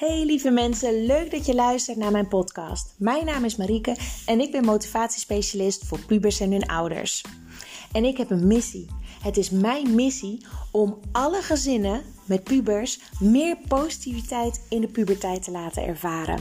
Hey lieve mensen, leuk dat je luistert naar mijn podcast. Mijn naam is Marieke en ik ben motivatiespecialist voor pubers en hun ouders. En ik heb een missie. Het is mijn missie om alle gezinnen met pubers meer positiviteit in de puberteit te laten ervaren.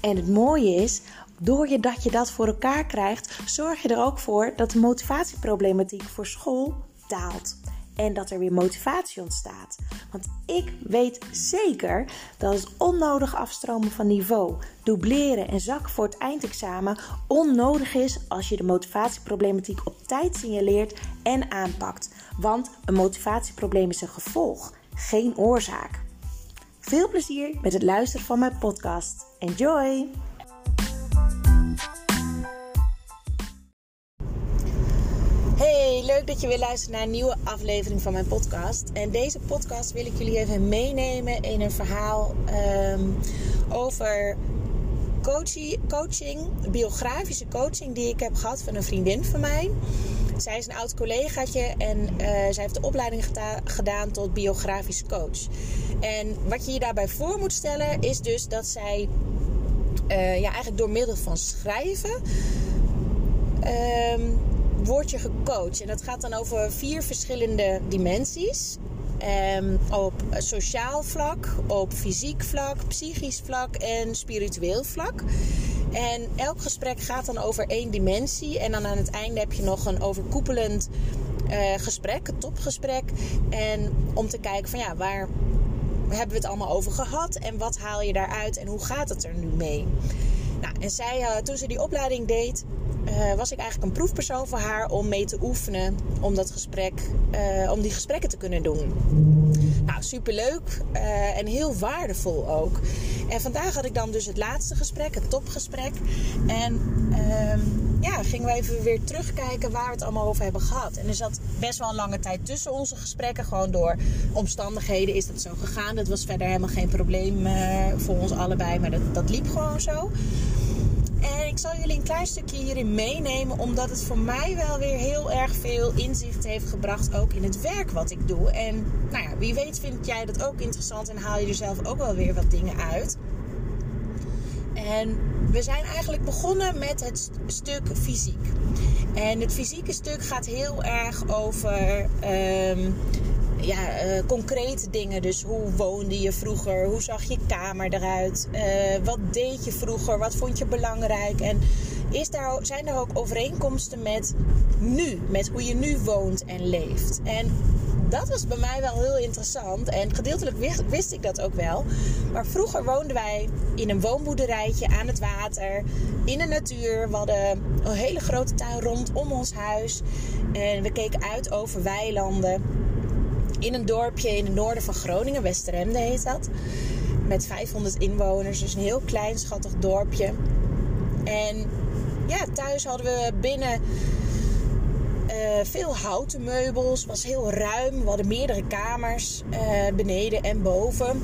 En het mooie is, door je dat je dat voor elkaar krijgt, zorg je er ook voor dat de motivatieproblematiek voor school daalt en dat er weer motivatie ontstaat. Want ik weet zeker dat het onnodig afstromen van niveau, dubleren en zakken voor het eindexamen onnodig is als je de motivatieproblematiek op tijd signaleert en aanpakt. Want een motivatieprobleem is een gevolg, geen oorzaak. Veel plezier met het luisteren van mijn podcast. Enjoy! Leuk dat je weer luistert naar een nieuwe aflevering van mijn podcast. En deze podcast wil ik jullie even meenemen in een verhaal um, over coaching, biografische coaching die ik heb gehad van een vriendin van mij. Zij is een oud collegaatje en uh, zij heeft de opleiding gedaan tot biografisch coach. En wat je je daarbij voor moet stellen is dus dat zij uh, ja, eigenlijk door middel van schrijven. Um, word je gecoacht. En dat gaat dan over vier verschillende dimensies. Um, op sociaal vlak, op fysiek vlak, psychisch vlak en spiritueel vlak. En elk gesprek gaat dan over één dimensie. En dan aan het einde heb je nog een overkoepelend uh, gesprek, een topgesprek. En om te kijken van ja, waar hebben we het allemaal over gehad? En wat haal je daaruit en hoe gaat het er nu mee? Nou, en zij, uh, toen ze die opleiding deed, uh, was ik eigenlijk een proefpersoon voor haar om mee te oefenen. Om, dat gesprek, uh, om die gesprekken te kunnen doen. Nou, superleuk uh, en heel waardevol ook. En vandaag had ik dan dus het laatste gesprek, het topgesprek. En ehm, ja, gingen we even weer terugkijken waar we het allemaal over hebben gehad. En er zat best wel een lange tijd tussen onze gesprekken. Gewoon door omstandigheden is dat zo gegaan. Dat was verder helemaal geen probleem voor ons allebei. Maar dat, dat liep gewoon zo. Ik zal jullie een klein stukje hierin meenemen, omdat het voor mij wel weer heel erg veel inzicht heeft gebracht, ook in het werk wat ik doe. En nou ja, wie weet vind jij dat ook interessant en haal je er zelf ook wel weer wat dingen uit. En we zijn eigenlijk begonnen met het stuk fysiek. En het fysieke stuk gaat heel erg over um, ja, uh, concrete dingen. Dus hoe woonde je vroeger? Hoe zag je kamer eruit? Uh, wat deed je vroeger? Wat vond je belangrijk? En is daar, zijn er ook overeenkomsten met nu? Met hoe je nu woont en leeft? En dat was bij mij wel heel interessant. En gedeeltelijk wist, wist, ik dat ook wel. Maar vroeger woonden wij in een woonboerderijtje aan het water. In de natuur. We hadden een hele grote tuin rondom ons huis. En we keken uit over weilanden in een dorpje in het noorden van Groningen, Westeremde heet dat. Met 500 inwoners, dus een heel klein schattig dorpje. En ja, thuis hadden we binnen uh, veel houten meubels. was heel ruim. We hadden meerdere kamers, uh, beneden en boven.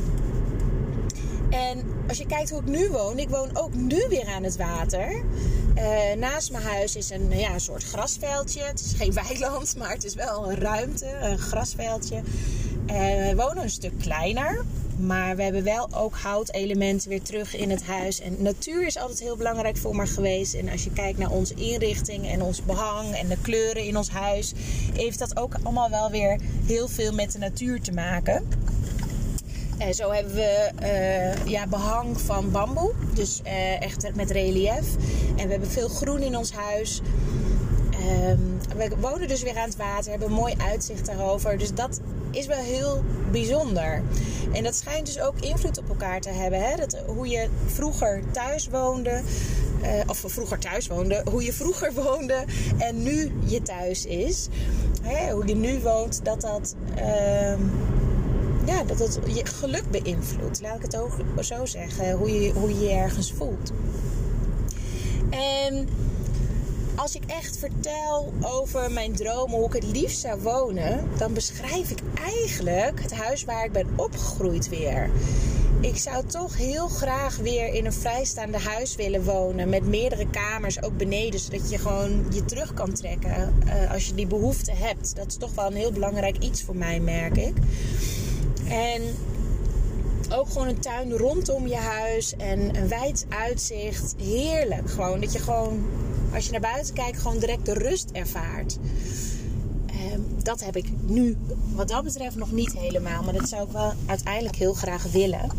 En als je kijkt hoe ik nu woon, ik woon ook nu weer aan het water. Uh, naast mijn huis is een, ja, soort grasveldje. Het is geen weiland, maar het is wel een ruimte, een grasveldje. Uh, we wonen een stuk kleiner. Maar we hebben wel ook houtelementen weer terug in het huis. En natuur is altijd heel belangrijk voor me geweest. En als je kijkt naar onze inrichting en ons behang en de kleuren in ons huis, heeft dat ook allemaal wel weer heel veel met de natuur te maken. En zo hebben we uh, ja, behang van bamboe. Dus uh, echt met relief. En we hebben veel groen in ons huis. Um, we wonen dus weer aan het water. Hebben een mooi uitzicht daarover. Dus dat is wel heel bijzonder. En dat schijnt dus ook invloed op elkaar te hebben. Hè? Dat, hoe je vroeger thuis woonde. Uh, of vroeger thuis woonde. Hoe je vroeger woonde. En nu je thuis is. Hè? Hoe je nu woont. Dat dat... Uh, ja, dat het je geluk beïnvloedt. Laat ik het ook zo zeggen. Hoe je hoe je, je ergens voelt. En als ik echt vertel over mijn dromen, hoe ik het liefst zou wonen, dan beschrijf ik eigenlijk het huis waar ik ben opgegroeid weer. Ik zou toch heel graag weer in een vrijstaande huis willen wonen. Met meerdere kamers, ook beneden. Zodat je gewoon je terug kan trekken uh, als je die behoefte hebt. Dat is toch wel een heel belangrijk iets voor mij, merk ik. En ook gewoon een tuin rondom je huis en een wijd uitzicht. Heerlijk. Gewoon dat je gewoon, als je naar buiten kijkt, gewoon direct de rust ervaart. Ehm, dat heb ik nu, wat dat betreft, nog niet helemaal. Maar dat zou ik wel uiteindelijk heel graag willen.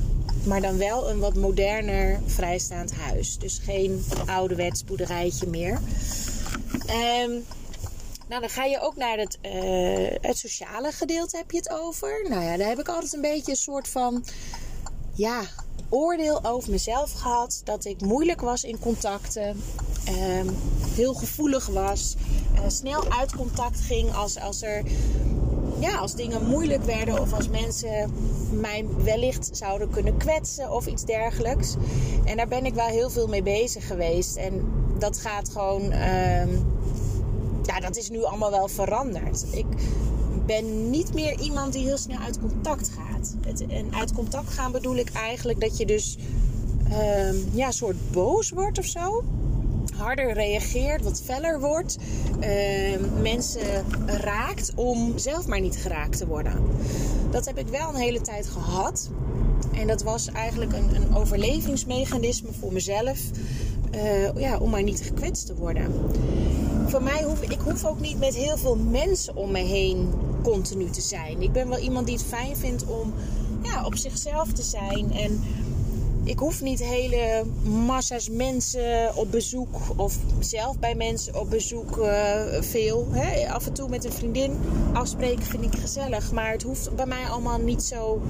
Maar dan wel een wat moderner vrijstaand huis. Dus geen ouderwets boerderijtje meer. Um, nou, dan ga je ook naar het, uh, het sociale gedeelte heb je het over. Nou ja, daar heb ik altijd een beetje een soort van... Ja, oordeel over mezelf gehad. Dat ik moeilijk was in contacten. Um, heel gevoelig was. Uh, snel uit contact ging als, als er ja, als dingen moeilijk werden of als mensen mij wellicht zouden kunnen kwetsen of iets dergelijks. En daar ben ik wel heel veel mee bezig geweest. En dat gaat gewoon, uh, ja, dat is nu allemaal wel veranderd. Ik ben niet meer iemand die heel snel uit contact gaat. En uit contact gaan bedoel ik eigenlijk dat je dus uh, ja, soort boos wordt of zo harder reageert, wat feller wordt, uh, mensen raakt om zelf maar niet geraakt te worden. Dat heb ik wel een hele tijd gehad. En dat was eigenlijk een, een overlevingsmechanisme voor mezelf. Uh, ja, om maar niet gekwetst te worden. Voor mij hoef ik hoef ook niet met heel veel mensen om me heen continu te zijn. Ik ben wel iemand die het fijn vindt om ja, op zichzelf te zijn. En ik hoef niet hele massa's mensen op bezoek of zelf bij mensen op bezoek uh, veel. Hè? Af en toe met een vriendin afspreken vind ik gezellig, maar het hoeft bij mij allemaal niet zo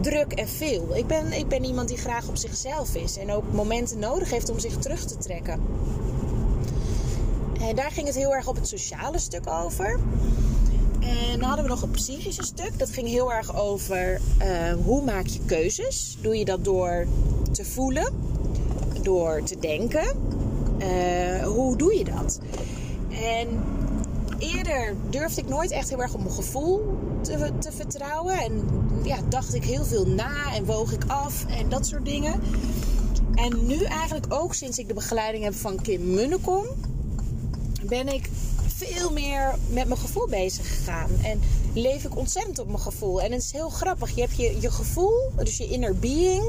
druk en veel. Ik ben, ik ben iemand die graag op zichzelf is en ook momenten nodig heeft om zich terug te trekken. En daar ging het heel erg op het sociale stuk over. En dan hadden we nog een psychische stuk. Dat ging heel erg over uh, hoe maak je keuzes. Doe je dat door te voelen, door te denken. Uh, hoe doe je dat? En eerder durfde ik nooit echt heel erg op mijn gevoel te, te vertrouwen. En ja, dacht ik heel veel na en woog ik af en dat soort dingen. En nu eigenlijk ook sinds ik de begeleiding heb van Kim Munnekom, ben ik veel meer met mijn gevoel bezig gegaan. En leef ik ontzettend op mijn gevoel. En het is heel grappig. Je hebt je, je gevoel, dus je inner being.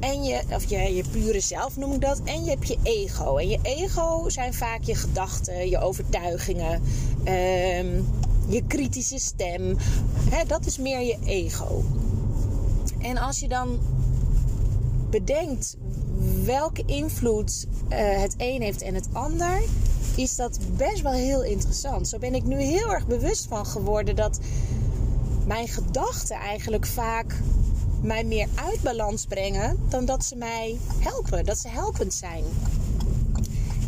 En je, of je, je pure zelf noem ik dat. En je hebt je ego. En je ego zijn vaak je gedachten, je overtuigingen, um, je kritische stem. Dat is meer je ego. En als je dan bedenkt welke invloed uh, het een heeft en het ander, is dat best wel heel interessant. Zo ben ik nu heel erg bewust van geworden dat mijn gedachten eigenlijk vaak mij meer uit balans brengen dan dat ze mij helpen, dat ze helpend zijn.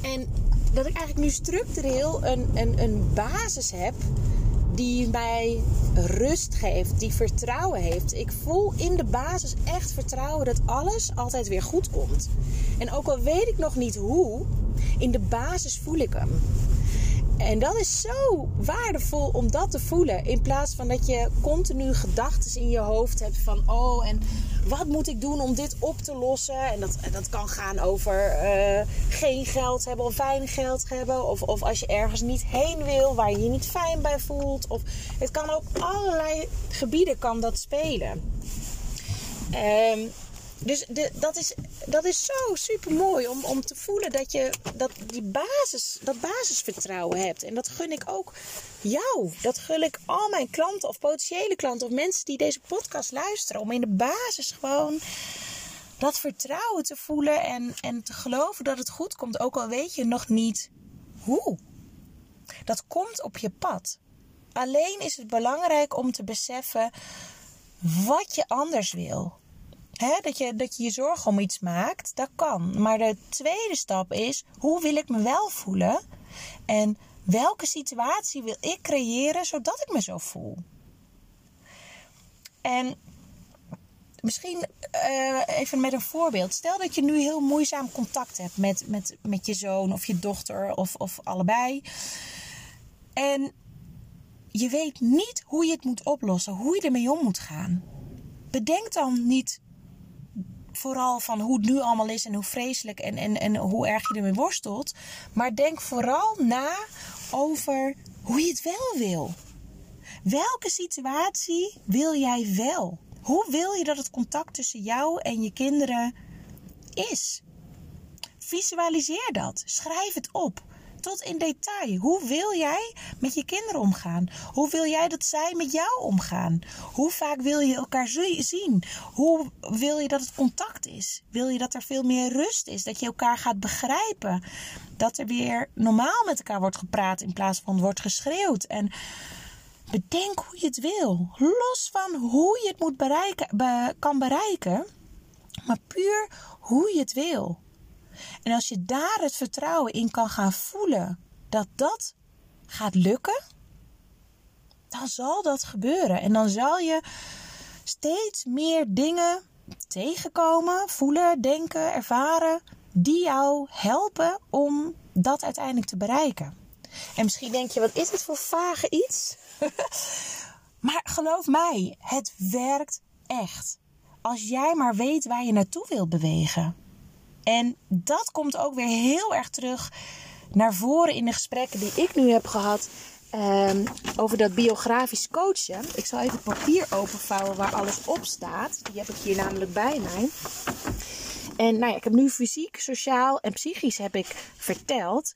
En dat ik eigenlijk nu structureel een, een, een basis heb die mij rust geeft, die vertrouwen heeft. Ik voel in de basis echt vertrouwen dat alles altijd weer goed komt. En ook al weet ik nog niet hoe, in de basis voel ik hem. En dat is zo waardevol om dat te voelen. In plaats van dat je continu gedachten in je hoofd hebt van... oh, en wat moet ik doen om dit op te lossen? En dat, dat kan gaan over uh, geen geld hebben of weinig geld hebben. Of, of als je ergens niet heen wil, waar je je niet fijn bij voelt. Of het kan ook allerlei gebieden kan dat spelen. Um, dus dat, is, dat is zo super mooi om, om te voelen dat je dat, die basis, dat basisvertrouwen hebt. En dat gun ik ook jou. Dat gun ik al mijn klanten of potentiële klanten of mensen die deze podcast luisteren. Om in de basis gewoon dat vertrouwen te voelen en, en te geloven dat het goed komt. Ook al weet je nog niet hoe. Dat komt op je pad. Alleen is het belangrijk om te beseffen wat je anders wil dat, je, dat je je zorgen om iets maakt, dat kan. Maar de tweede stap is, hoe wil ik me wel voelen? En welke situatie wil ik creëren zodat ik me zo voel? En misschien uh, even met een voorbeeld. Stel dat je nu heel moeizaam contact hebt met, met, met je zoon of je dochter of, of allebei. En je weet niet hoe je het moet oplossen, hoe je ermee om moet gaan. Bedenk dan niet vooral van hoe het nu allemaal is en hoe vreselijk en, en, en hoe erg je ermee worstelt. Maar denk vooral na over hoe je het wel wil. Welke situatie wil jij wel? Hoe wil je dat het contact tussen jou en je kinderen is? Visualiseer dat. Schrijf het op. Tot in detail. Hoe wil jij met je kinderen omgaan? Hoe wil jij dat zij met jou omgaan? Hoe vaak wil je elkaar zien? Hoe wil je dat het contact is? Wil je dat er veel meer rust is? Dat je elkaar gaat begrijpen? Dat er weer normaal met elkaar wordt gepraat in plaats van wordt geschreeuwd? En bedenk hoe je het wil. Los van hoe je het moet bereiken, kan bereiken, maar puur hoe je het wil. En als je daar het vertrouwen in kan gaan voelen dat dat gaat lukken, dan zal dat gebeuren. En dan zal je steeds meer dingen tegenkomen, voelen, denken, ervaren, die jou helpen om dat uiteindelijk te bereiken. En misschien denk je, wat is het voor vage iets? maar geloof mij, het werkt echt. Als jij maar weet waar je naartoe wilt bewegen. En dat komt ook weer heel erg terug naar voren in de gesprekken die ik nu heb gehad um, over dat biografisch coachen. Ik zal even het papier openvouwen waar alles op staat. Die heb ik hier namelijk bij mij. En nou ja, ik heb nu fysiek, sociaal en psychisch heb ik verteld.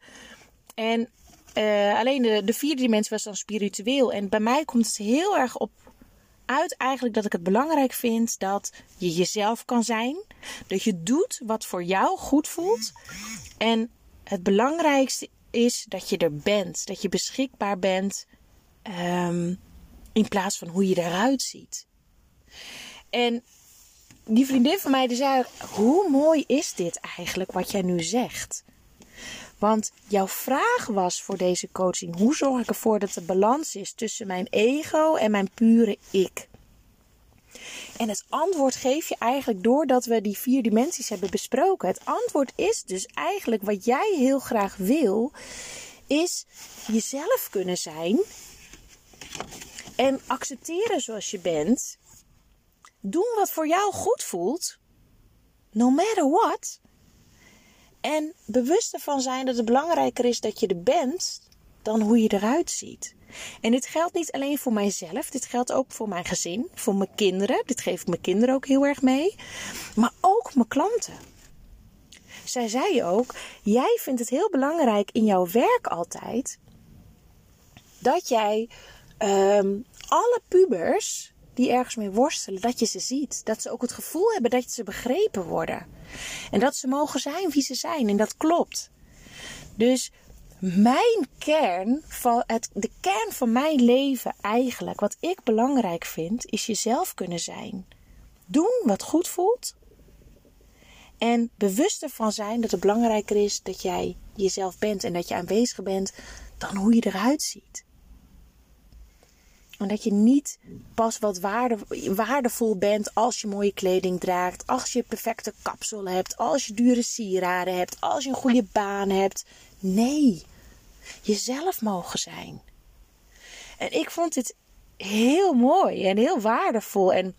En uh, alleen de, de vierde dimensie was dan spiritueel. En bij mij komt het heel erg op uit eigenlijk dat ik het belangrijk vind dat je jezelf kan zijn. Dat je doet wat voor jou goed voelt. En het belangrijkste is dat je er bent. Dat je beschikbaar bent. Um, in plaats van hoe je eruit ziet. En die vriendin van mij die zei: Hoe mooi is dit eigenlijk wat jij nu zegt? Want jouw vraag was voor deze coaching: hoe zorg ik ervoor dat er balans is tussen mijn ego en mijn pure ik? En het antwoord geef je eigenlijk doordat we die vier dimensies hebben besproken. Het antwoord is dus eigenlijk wat jij heel graag wil, is jezelf kunnen zijn en accepteren zoals je bent. Doen wat voor jou goed voelt, no matter what. En bewust ervan zijn dat het belangrijker is dat je er bent dan hoe je eruit ziet. En dit geldt niet alleen voor mijzelf, dit geldt ook voor mijn gezin, voor mijn kinderen. Dit geef ik mijn kinderen ook heel erg mee. Maar ook mijn klanten. Zij zei ook: Jij vindt het heel belangrijk in jouw werk altijd dat jij um, alle pubers die ergens mee worstelen, dat je ze ziet. Dat ze ook het gevoel hebben dat ze begrepen worden. En dat ze mogen zijn wie ze zijn. En dat klopt. Dus mijn kern, van het, de kern van mijn leven eigenlijk, wat ik belangrijk vind, is jezelf kunnen zijn. Doen wat goed voelt. En bewust ervan zijn dat het belangrijker is dat jij jezelf bent en dat je aanwezig bent dan hoe je eruit ziet. En dat je niet pas wat waarde, waardevol bent als je mooie kleding draagt, als je perfecte kapsel hebt, als je dure sieraden hebt, als je een goede baan hebt. Nee, jezelf mogen zijn. En ik vond dit heel mooi en heel waardevol. En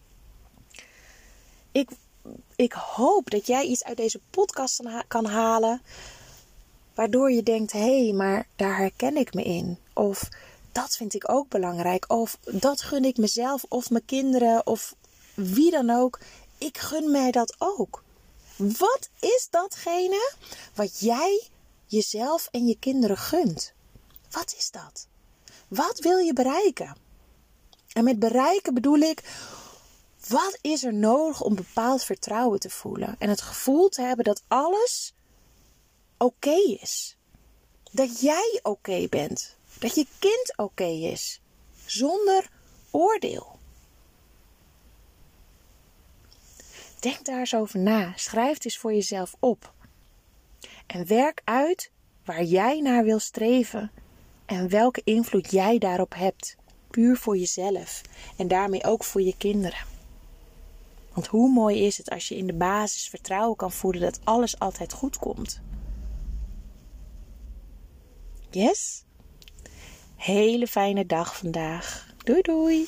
ik, ik hoop dat jij iets uit deze podcast kan halen. Waardoor je denkt: hé, hey, maar daar herken ik me in. Of dat vind ik ook belangrijk. Of dat gun ik mezelf of mijn kinderen of wie dan ook. Ik gun mij dat ook. Wat is datgene wat jij jezelf en je kinderen gunt? Wat is dat? Wat wil je bereiken? En met bereiken bedoel ik, wat is er nodig om bepaald vertrouwen te voelen? En het gevoel te hebben dat alles oké is. Dat jij oké bent. Dat je kind oké is. Zonder oordeel. Denk daar eens over na. Schrijf het eens voor jezelf op. En werk uit waar jij naar wil streven en welke invloed jij daarop hebt. Puur voor jezelf en daarmee ook voor je kinderen. Want hoe mooi is het als je in de basis vertrouwen kan voelen dat alles altijd goed komt. Yes? Hele fijne dag vandaag. Doei doei!